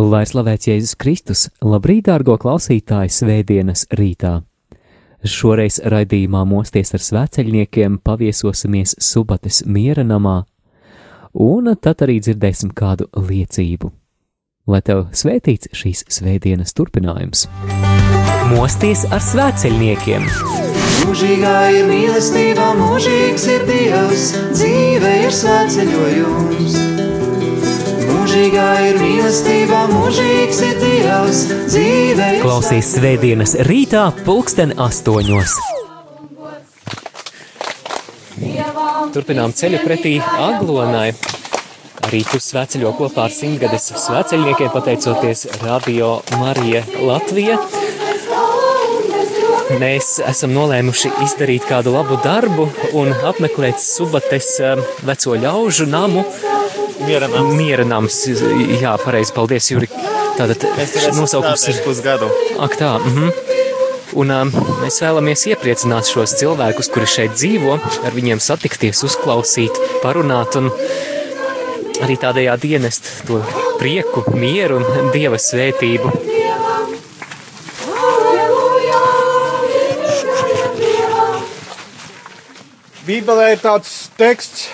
Lai slavēts Jēzus Kristus, labrīt, dārgo klausītāji, svētdienas rītā! Šoreiz raidījumā Mosties ar svēceļniekiem paviesosimies Subates miera namā, un tad arī dzirdēsim kādu liecību. Lai tev svētīts šīs svētdienas turpinājums! Mosties ar svēceļniekiem! Mūžīgā ir mīlestība, mūžīgs ir Dievs, dzīve ir svētceļojums. Mūžīgā ir mīlestība, mūžīgs ir Dievs, dzīve ir Klausīs svētdienas rītā, pulksten astoņos. Turpinām ceļu pretī Aglonai. Arī tu sveceļo kopā ar simtgades sveceļniekiem, pateicoties Radio Marija Latvija. Mēs esam nolēmuši izdarīt kādu labu darbu un apmeklēt Subates um, veco ļaužu namu. Mieranams. Mieranams, jā, pareizi, paldies, Juri. Tātad nosaukums ir pusgadu. Ak tā, mhm. Un um, mēs vēlamies iepriecināt šos cilvēkus, kuri šeit dzīvo, ar viņiem satikties, uzklausīt, parunāt un arī tādējādi ienest to prieku, mieru un dieva svētību. Bībelē ir tāds teksts,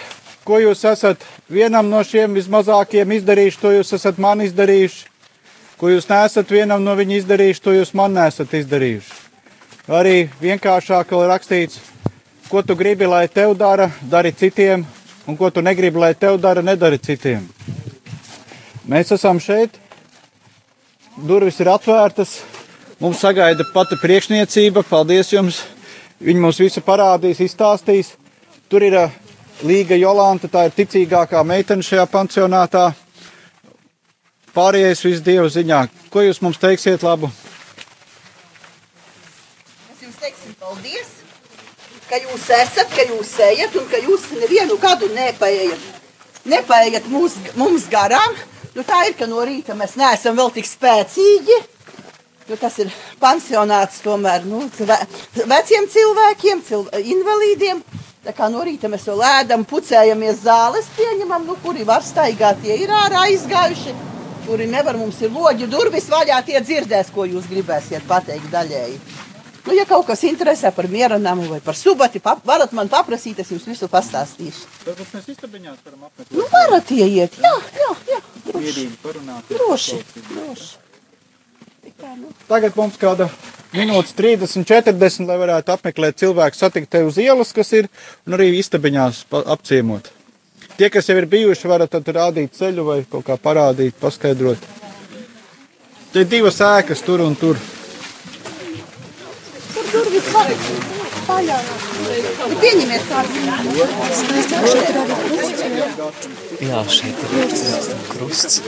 ko jūs esat vienam no šiem vismazākiem izdarījuši, to jūs esat man izdarījuši. Ko jūs nesat vienam no viņa izdarījuši, to jūs man nesat izdarījuši. Arī vienkāršāk ir rakstīts, ko tu gribi, lai tev dara, dari citiem, un ko tu negribi, lai tev dara, nedari citiem. Mēs esam šeit, durvis ir atvērtas, mums sagaida pati priekšniecība, paldies jums! Viņi mums visu parādīs, izstāstīs. Tur ir ā, Līga Jolanta, tā ir ticīgākā meitene šajā pansionātā. Pārējais viss Dieva ziņā. Ko jūs mums teiksiet labu? Mēs jums teiksim paldies, ka jūs esat, ka jūs ejat un ka jūs nevienu gadu nepaējat. Nepaējat mums, mums garām. Nu, tā ir, ka no rīta mēs neesam vēl tik spēcīgi. Jo tas ir pansionāts tomēr nu, ve, veciem cilvēkiem, cil, invalīdiem. Tā kā no rīta mēs vēl ēdam, pucējamies zāles, pieņemam, nu, kuri var staigāt, tie ir ārā aizgājuši. Kuri nevar, mums ir loģi durvis vaļā, tie dzirdēs, ko jūs gribēsiet pateikt daļēji. Nu, ja kaut kas interesē par miera namu vai par subati, pap, varat man paprasīt, es jums visu pastāstīšu. Varbūt mēs istabiņās varam apmeklēt. Nu, varat ieiet, jā, jā, jā. Droši, droši. droši. Tā, nu. Tagad mums kāda minūtes 30, 40, lai varētu apmeklēt cilvēku, satikt te uz ielas, kas ir, un arī istabiņās apciemot. Tie, kas jau ir bijuši, varat tad rādīt ceļu vai kaut kā parādīt, paskaidrot. Te ir divas ēkas tur un tur. Tur durvis. Vaļā. Nu, Pieņemiet kādu. Jā, šeit ir krusts.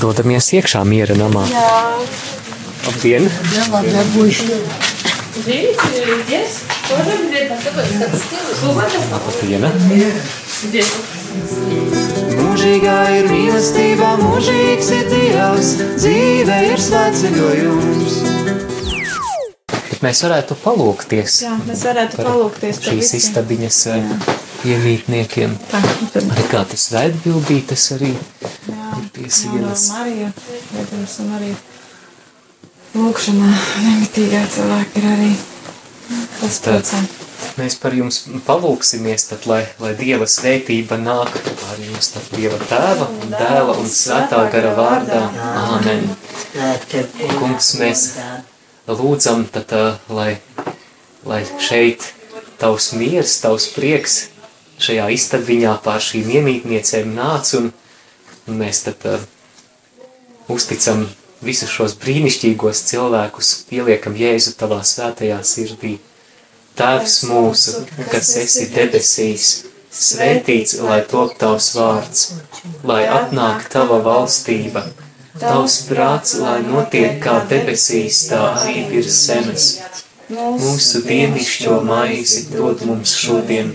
Dodamies iekšā miera namā. Labdien! Labdien! Mūžīgā ir mīlestība, mūžīgs ir Dievs, dzīve ir svētceļojums. Bet mēs varētu palūkties. Jā, mēs varētu palūkties šīs istabiņas. Eh, jā iemītniekiem. Tā, tad, Arī kā tas veidbildītas arī jā, pie sienas. Marija, protams, un arī lūkšanā nemitīgā cilvēka ir arī tas priecē. Mēs par jums palūksimies, tad, lai, lai Dieva svētība nāk pār jums, tad Dieva tēva, un dēla un svētā gara vārdā. Āmen. Kungs, mēs lūdzam, tad, lai, lai šeit tavs miers, tavs prieks šajā istabiņā pār šīm iemītniecēm nāc, un, un mēs tad ā, uzticam visus šos brīnišķīgos cilvēkus, pieliekam Jēzu tavā svētajā sirdī. Tēvs mūsu, kas esi debesīs, svētīts lai top tavs vārds, lai atnāk tava valstība, Tavs prāts, lai notiek kā debesīs, tā arī virs zemes. Mūsu dienascho maizi dod mums šodien,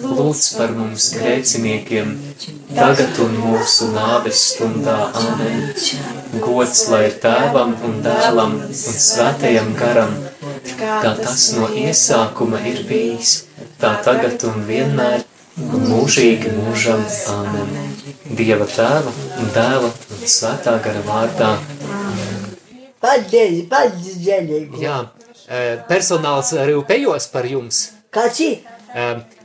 lūdz par mums grēciniekiem, tagad un mūsu nāves stundā. Amen. Gods lai ir tēvam un dēlam un svētajam garam, kā tas no iesākuma ir bijis, tā tagad un vienmēr un mūžīgi mūžam. Amen. Dieva tēva un dēla un svētā gara vārdā. Paldies, paldies, ģēlīgi. Jā, eh, personāls rūpējos par jums. Kāds ir?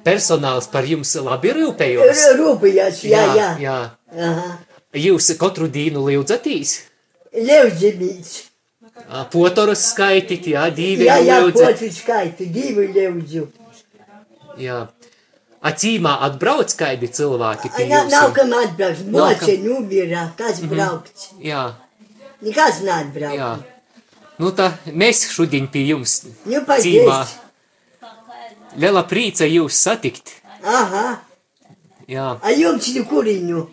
Personāls par jums labi rūpējos. Rūpējās, jā, jā. jā. Aha. Jūs katru dienu lūdzatīs? Leudzimīts. Ā, Potorus skaitit, jā, divi Jā, jā, lūdzat. poti skaitu, divi leudzu. Jā. Acīmā atbrauc kaidi cilvēki pie Nav, nav kam atbraukt, moce numira, kas braukt. Jā, Nekas neatbraukt. jā. Nu tā, mēs šodien pie jums Nu, cīmā. Liela prīca jūs satikt. Aha. Jā. A jums nu kuriņu?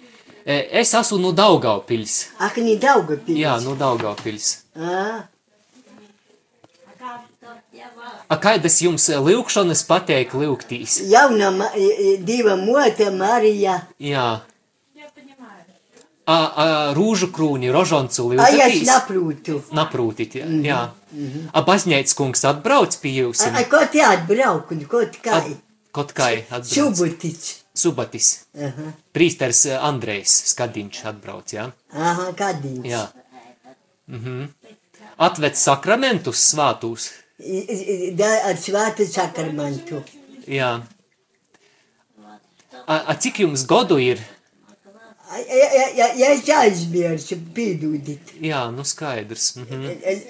E, Es esmu no Daugavpils. Ak, ni dauga pils. Jā, no Daugavpils. Ah, A kādas jums lūkšanas pateik lūgtīs? jauna ma, e, e, diva mote Marija. Jā. A, a rūžu krūni, rožoncu A ja lūgtīs? saprūtu. Naprūtit, jā. jā. A baznīcas kungs atbrauc pie jums? A, a ko te atbraukt, ko te kā? Kaut kā atbrauc. Šubutic. Subatis. Aha, Prīsters eh, Andrejs Skadiņš atbrauc, jā. aha, kādīns. Jā. Mhm. Atved sakramentus svātūs. Da ar svātu sakarmantu. Jā. A, a cik jums godu ir? Ja, ja, ja, es aizmirsu, piedūdit. Jā, nu skaidrs. Mhm.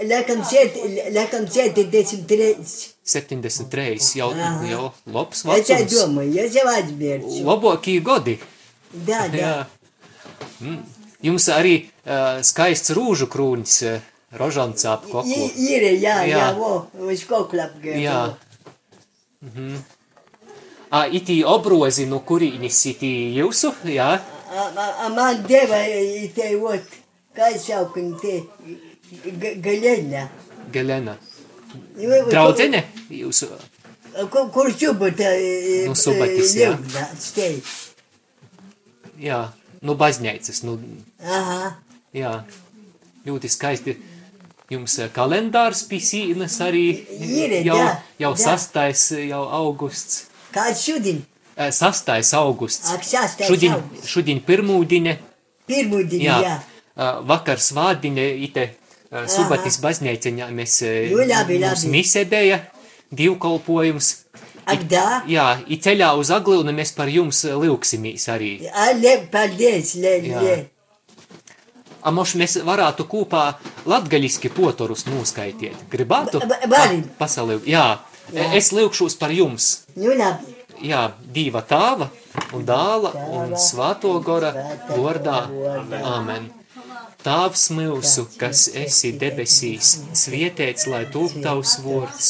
Lekam sētdesmit reizes. 73. Jau, Aha. jau labs Es jau vecums. domāju, es jau aizmirsu. Labākie. Da, da. Jā. Mm. Jums arī uh, skaists rūžu krūnis, uh, rožants ap koklu. I- Ir, jā, jā, Jā. uz koklap gāja. Jā. Mhm. A, itī obrozi, no kurīnis itī jūsu, jā? A, a, a man deva i te ot, kā saukin te, ga- galena. Galena. I- i- Draudzene jūsu? Kur, kur subata Nu, subatis, jā. stei. Jā, no baznīcas, nu, Aha, jā. Ļoti skaisti. Jums kalendārs pisīnas arī Ir, jau, jā, jau jā. sastais, jau augusts. kāds šodien? Eh, Sastais augusts. Ak, sastais Šodien, augusts. šodien pirmūdiņa, Pirmudien, jā. jā. Vakar svādiņa, ite subatis baznīciņā mēs labi, labi. misēdēja divkolpojums. Ak, da? Jā, i ceļā uz Aglūnu mēs par jums lūksimies arī. A, le, paldies, le, le. A moš mēs varētu kopā latgaļiski potorus noskaitiet. Gribētu? Va- va- varim. A, Pasalīg. Jā, jā. es lūkšos par jums. Nu, labi. Jā, diva tāva un dāla un svāto gora vārdā. Āmen. Tāvs mūsu, kas esi debesīs, svietēts, lai tūp tavs vārds,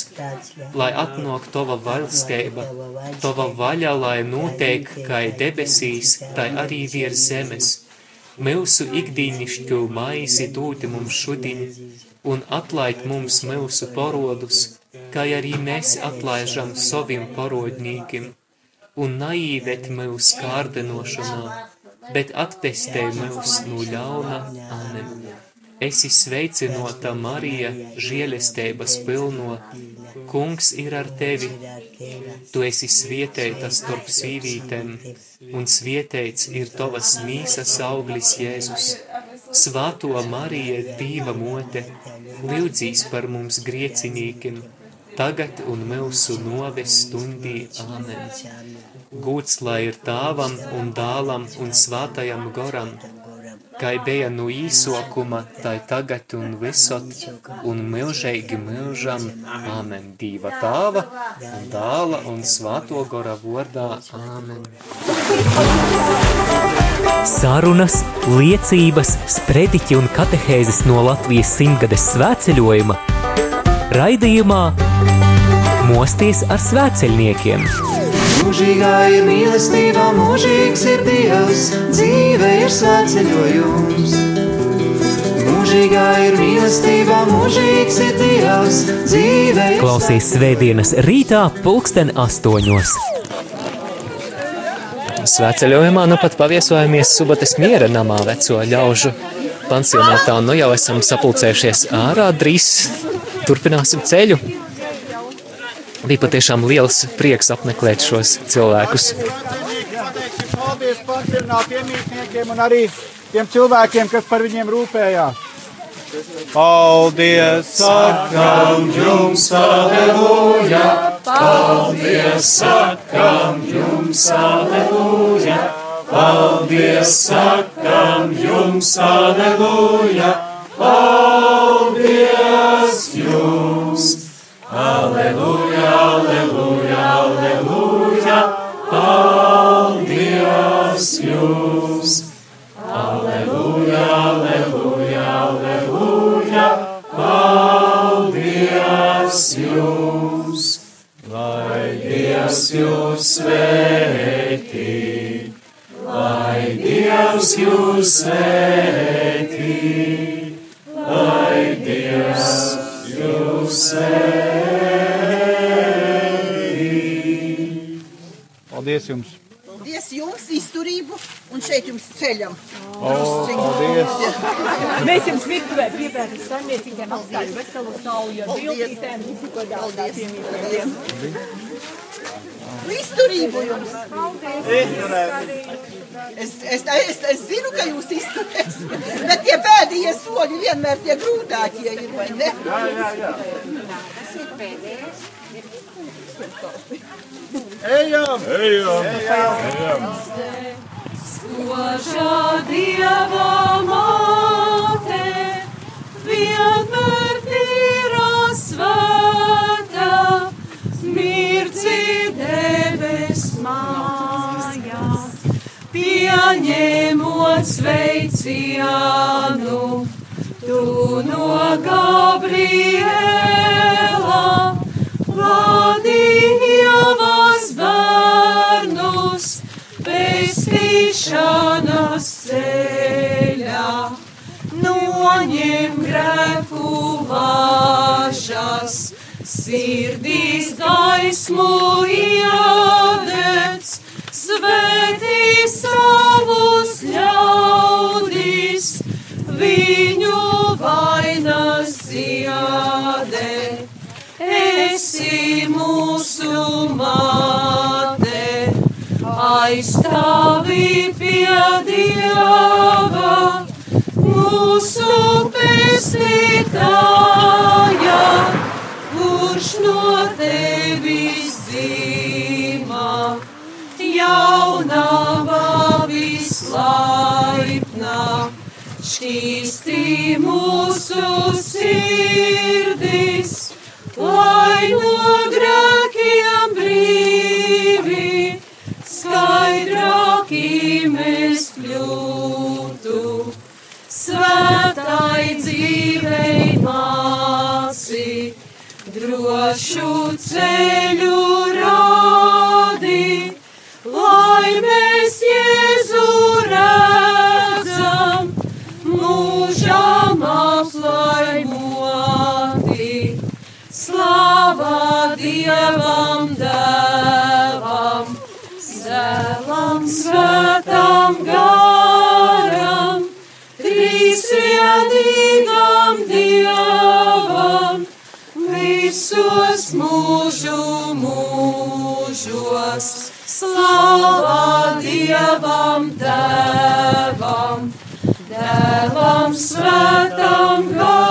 lai atnāk tava valstība, tava vaļa, lai notiek, kā debesīs, tai arī virs zemes. Mūsu ikdienišķo maizi dūti mums šodien, un atlaid mums mūsu parodus, kā arī mēs atlaižam saviem parodnīkiem, un naīvet mūs kārdinošanā, bet atpestē mūs no ļauna. Amen. Esi sveicinota Marija, žēlestības pilno, kungs ir ar tevi. Tu esi svietēta starp sīvītēm, un svietēts ir tavas mīsas auglis Jēzus. Svāto Marija, Dīva mote, lūdzīs par mums griecinīkiem, tagad un mūsu noves stundī. Amen. Gūts lai ir tāvam un dālam un svātajam goram, kai bija no īsokuma, tai tagad un visot, un milžīgi milžam, āmen, Dīva tāva, un dāla, un svāto gora vordā, āmen. Sarunas, liecības, sprediķi un katehēzes no Latvijas simtgades svētceļojuma raidījumā Mosties ar svētceļniekiem. Mūžīgā ir mīlestība, mūžīgs ir Dievs, dzīve ir svētceļojums. Mūžīgā ir mīlestība, mūžīgs ir Dievs, dzīve ir Klausies svētdienas rītā pulksten astoņos. Svētceļojumā nu pat paviesojamies Subates miera namā veco ļaužu pansionātā, nu jau esam sapulcējušies ārā, drīz turpināsim ceļu. Bija patiešām liels prieks apmeklēt šos cilvēkus. Paldies pansionātu iemītniekiem un arī tiem cilvēkiem, kas par viņiem rūpējās. Paldies, sakām jums, aleluja! Paldies, sakam jums, aleluja! Paldies, sakam jums, aleluja! Paldies svētī, lai Dievs jūs svētī. Paldies jums! Paldies jums izturību un šeit jums ceļam. paldies. Mēs jums virtuvē gribētu saimniecīgiem apstāju veselu sauju ar Paldies. biltītēm, visi godātā piemītēm. Izturību jums! Es, es, es, es zinu, ka jūs izturēsiet, bet tie pēdējie soļi vienmēr tie grūtākie ir, vai ne? Jā, jā, jā. Ejam! Ejam! Spožā Dieva māte, vienmēr tīra svētā, mājās, pieņemot sveicienu, tu no Gabriela, vadījavas bērnus, pestīšanas ceļā, noņem grēku važas, sirdīs gaismu 60s svētam garam, trīsvienīgam Dievam, visos mūžu mūžos. Slāvā Dievam dēvam, dēlam svētam garam,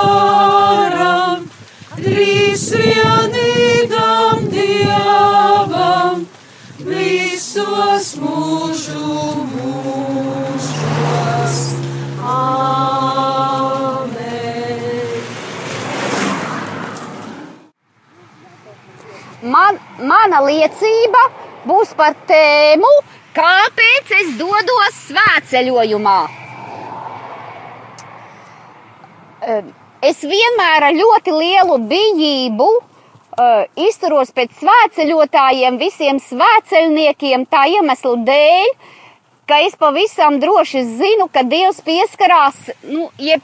mana liecība būs par tēmu, kāpēc es dodos svētceļojumā. Es vienmēr ar ļoti lielu bijību uh, izturos pēc svētceļotājiem, visiem svētceļniekiem, tā iemesla dēļ, ka es pavisam droši zinu, ka Dievs pieskarās nu, jeb,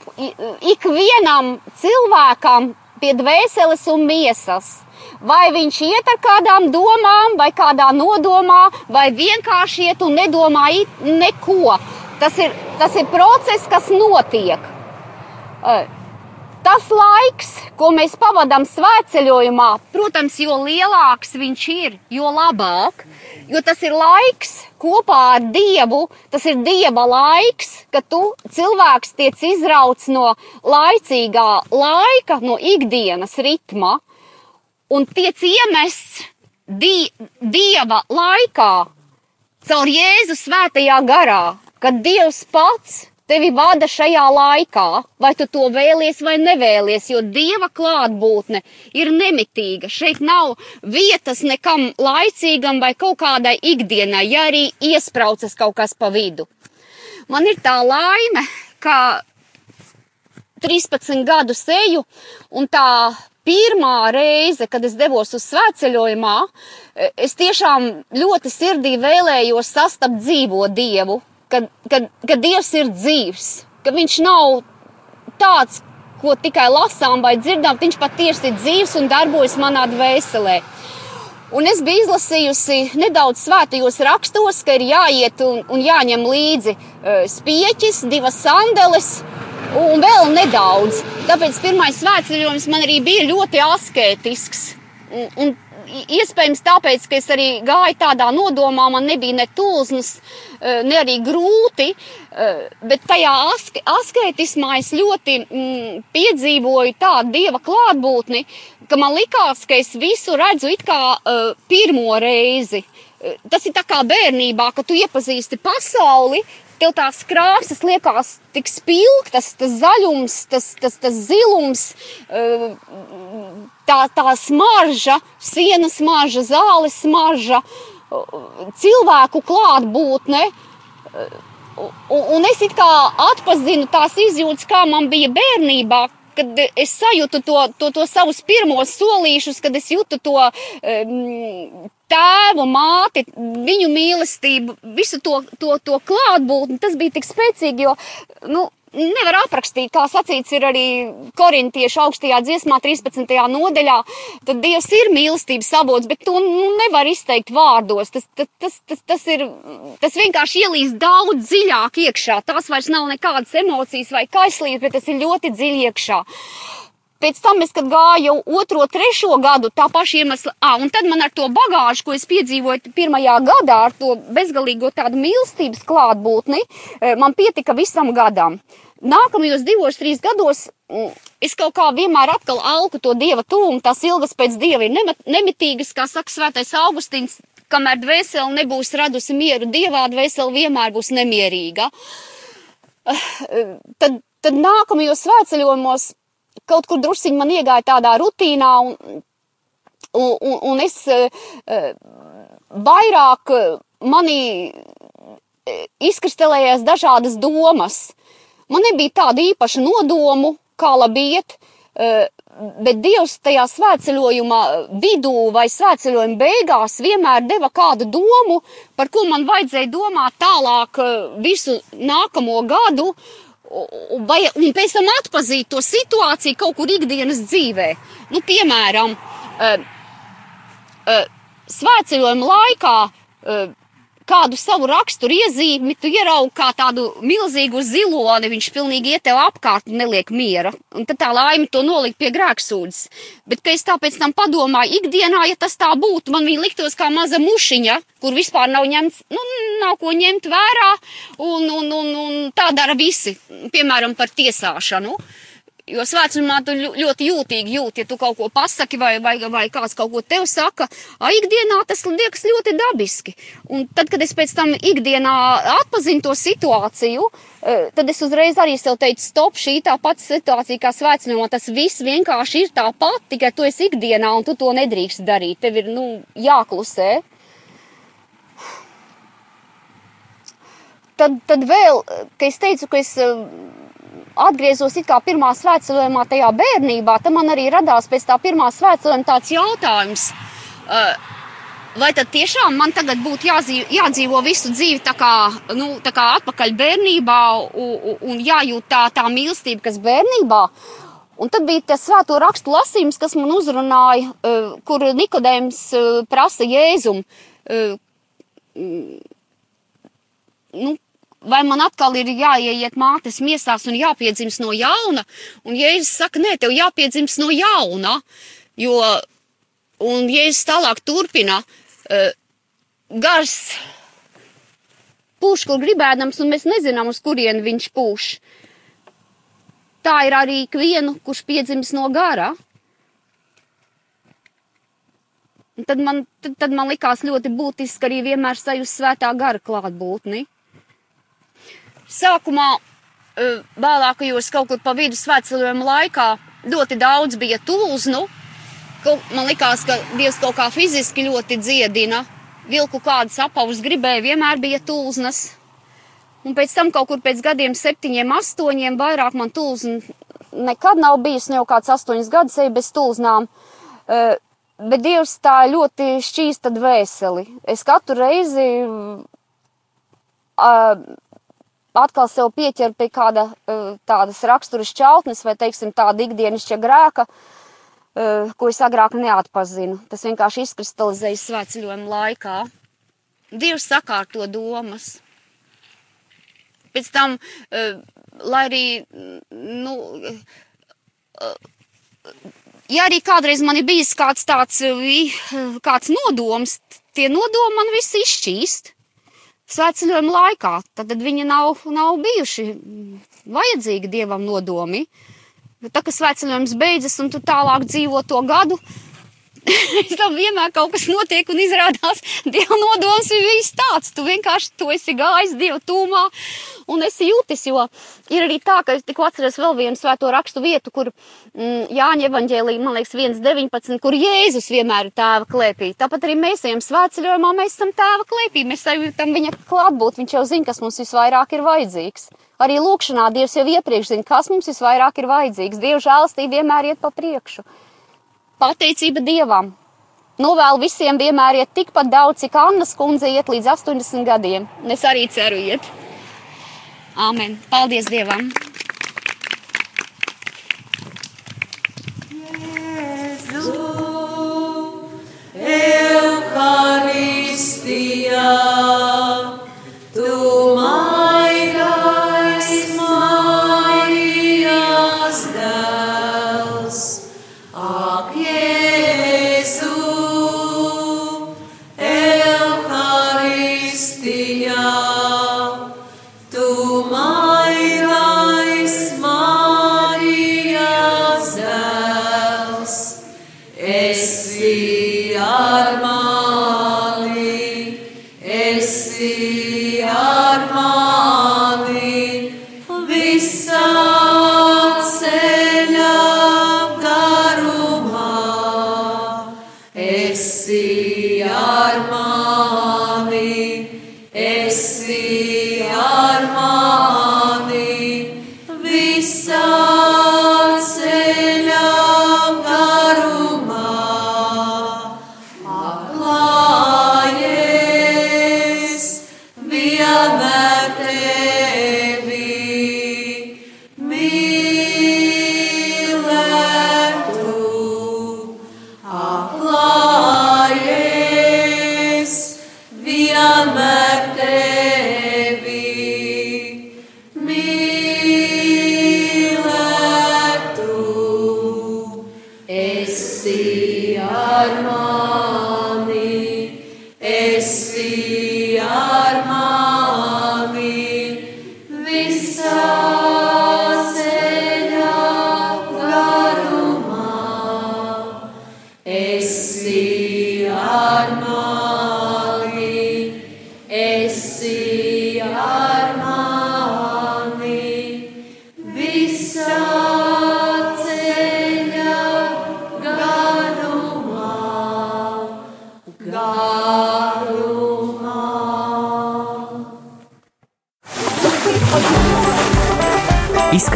ikvienam cilvēkam pie dvēseles un miesas. Vai viņš iet ar kādām domām, vai kādā nodomā, vai vienkārši iet un nedomā neko. Tas ir, tas ir process, kas notiek. Tas laiks, ko mēs pavadām svētceļojumā, protams, jo lielāks viņš ir, jo labāk. Jo tas ir laiks kopā ar Dievu, tas ir Dieva laiks, kad tu cilvēks tiec izrauts no laicīgā laika, no ikdienas ritma un tiec iemests die, Dieva laikā caur Jēzu svētajā garā, kad Dievs pats tevi vada šajā laikā, vai tu to vēlies vai nevēlies, jo dieva klātbūtne ir nemitīga. Šeit nav vietas nekam laicīgam vai kaut kādai ikdienai, ja arī iespraucas kaut kas pa vidu. Man ir tā laime, ka 13 gadu seju un tā pirmā reize, kad es devos uz svētceļojumā, es tiešām ļoti sirdī vēlējos sastapt dzīvo dievu, ka, ka, ka Dievs ir dzīvs, ka Viņš nav tāds, ko tikai lasām vai dzirdam, Viņš patiesi ir dzīvs un darbojas manā dvēselē. Un es biju izlasījusi nedaudz svētajos rakstos, ka ir jāiet un, un jāņem līdzi uh, spieķis, divas sandeles un vēl nedaudz. Tāpēc pirmais svētceļojums man arī bija ļoti askētisks. Un, un iespējams tāpēc, ka es arī gāju tādā nodomā, man nebija ne tulznas, eh, ne arī grūti, eh, bet tajā aske, asketismā es ļoti mm, piedzīvoju tādu dieva klātbūtni, ka man likās, ka es visu redzu it kā uh, pirmo reizi. Tas ir tā kā bērnībā, kad tu iepazīsti pasauli, tev tās krāsas liekas tik spilgtas, tas zaļums, tas, tas, tas zilums, tā, tā smarža, sienas smarža, zāles smarža, cilvēku klātbūtne. Un es it kā atpazinu tās izjūtas, kā man bija bērnībā, kad es sajūtu to, to, to savus pirmos solīšus, kad es jūtu to um, tēvu, māti, viņu mīlestību, visu to, to, to klātbūtni, tas bija tik spēcīgi, jo, nu, nevar aprakstīt, kā sacīts ir arī korintiešu augstajā dziesmā 13. nodaļā, tad Dievs ir mīlestības avots, bet to nu, nevar izteikt vārdos. Tas, tas, tas, tas, tas ir, tas vienkārši ielīst daudz dziļāk iekšā. Tās vairs nav nekādas emocijas vai kaislības, bet tas ir ļoti dziļi iekšā. Pēc tam es, kad gāju otro, trešo gadu, tā paša iemesla, ah, un tad man ar to bagāžu, ko es piedzīvoju pirmajā gadā, ar to bezgalīgo tādu mīlestības klātbūtni, man pietika visam gadam. Nākamajos divos, trīs gados es kaut kā vienmēr atkal alku to dieva tūmu, tās ilgas pēc dieva ir nemitīgas, kā saka svētais Augustīns, kamēr dvēsele nebūs radusi mieru dievā, dvēsele vienmēr būs nemierīga. Tad, tad nākamajos svētceļojumos kaut kur drusciņi man iegāja tādā rutīnā, un, un, un es eh, vairāk manī eh, izkristalējās dažādas domas. Man nebija tāda īpaša nodomu, kā labi iet, bet Dievs tajā svētceļojuma vidū vai svētceļojuma beigās vienmēr deva kādu domu, par ko man vajadzēja domāt tālāk visu nākamo gadu, vai, un pēc tam atpazīt to situāciju kaut kur ikdienas dzīvē. Nu, piemēram, uh, uh, svētceļojuma laikā uh, kādu savu raksturu iezīmi, tu ieraugi kā tādu milzīgu ziloni, viņš pilnīgi iet tev apkārt un neliek miera. Un tad tā laime to nolikt pie grēksūdzes. Bet, ka es tāpēc tam padomāju, ikdienā, ja tas tā būtu, man viņa liktos kā maza mušiņa, kur vispār nav ņemts, nu, nav ko ņemt vērā, un, un, un, un tā dara visi, piemēram, par tiesāšanu. Jo svētceļā tu ļo- ļoti jūtīgi jūti, ja tu kaut ko pasaki vai, vai, vai kāds kaut ko tev saka. A, ikdienā tas liekas ļoti dabiski. Un tad, kad es pēc tam ikdienā atpazinu to situāciju, eh, tad es uzreiz arī sev teicu, stop, šī tā pati situācija kā svētceļā. Tas viss vienkārši ir tāpat, tikai tu esi ikdienā un tu to nedrīkst darīt. Tev ir nu, jāklusē. Tad, tad vēl, kad es teicu, ka es atgriezos it kā pirmā svētceļojumā tajā bērnībā, tad man arī radās pēc tā pirmā svētceļojuma tāds jautājums. Uh, Vai tad tiešām man tagad būtu jāzīvo, jādzīvo visu dzīvi tā kā, nu, tā kā atpakaļ bērnībā un, un jājūt tā, tā mīlestība, kas bērnībā? Un tad bija tas svēto rakstu lasījums, kas man uzrunāja, uh, kur Nikodējums uh, prasa Jēzum. Uh, nu, vai man atkal ir jāieiet mātes miesās un jāpiedzimst no jauna? Un Jēzus saka, nē, tev jāpiedzimst no jauna, jo, un Jēzus tālāk turpina, uh, gars pūš, kur gribēdams, un mēs nezinām, uz kurien viņš pūš. Tā ir arī ikvienu, kurš piedzimis no gara. Un Tad man, tad, tad man likās ļoti būtiski arī vienmēr sajust svētā gara klātbūtni. Sākumā, eh, vēlākajos kaut kur pa vidu svētceļojuma laikā, ļoti daudz bija. Kaut- Man likās, ka Dievs kaut kā fiziski ļoti dziedina. Vilku kādas apavus gribēja, vienmēr bija tūznas. Un pēc tam kaut kur pēc gadiem, septiņiem, astoņiem, vairāk man tūzna nekad nav bijis, jau kāds astoņas gadus eju bez tūznām. Uh, bet Dievs tā ļoti šķīsta dvēseli. Es katru reizi atkal sev pieķeru pie kāda uh, tādas raksturas čautnes vai, teiksim, tāda ikdienišķa grēka, uh, ko es agrāk neatpazinu. Tas vienkārši izkristalizējas svētceļojuma laikā. Dievs sakārto domas. Pēc tam, uh, lai arī, nu, uh, ja arī kādreiz man ir bijis kāds tāds, kāds nodoms, tie nodomi man visi izšķīst svētceļojuma laikā. Tad, viņi nav, nav bijuši vajadzīgi dievam nodomi. Bet tā kā svētceļojums beidzas un tu tālāk dzīvo to gadu, tam vienmēr kaut kas notiek un izrādās, Dieva nodoms ir viss tāds. Tu vienkārši tu esi gājis Dieva tūmā un esi jūtis, jo ir arī tā, ka es tikko atceros vēl vienu svēto rakstu vietu, kur mm, Jāņa evaņģēlī, man liekas, 1.19, kur Jēzus vienmēr ir tēva klēpī. Tāpat arī mēs ejam svētceļojumā, mēs esam tēva klēpī, mēs sajūtam viņa klātbūt, viņš jau zina, kas mums visvairāk ir vajadzīgs. Arī lūkšanā Dievs jau iepriekš zina, kas mums visvairāk ir vajadzīgs. Dieva žēlstība vienmēr iet pa priekšu. Pateicība Dievam! Novēlu visiem vienmēr iet tikpat daudz, cik Annas kundze iet līdz 80 gadiem. Un es arī ceru iet. Āmen. Paldies Dievam! Euharistijā,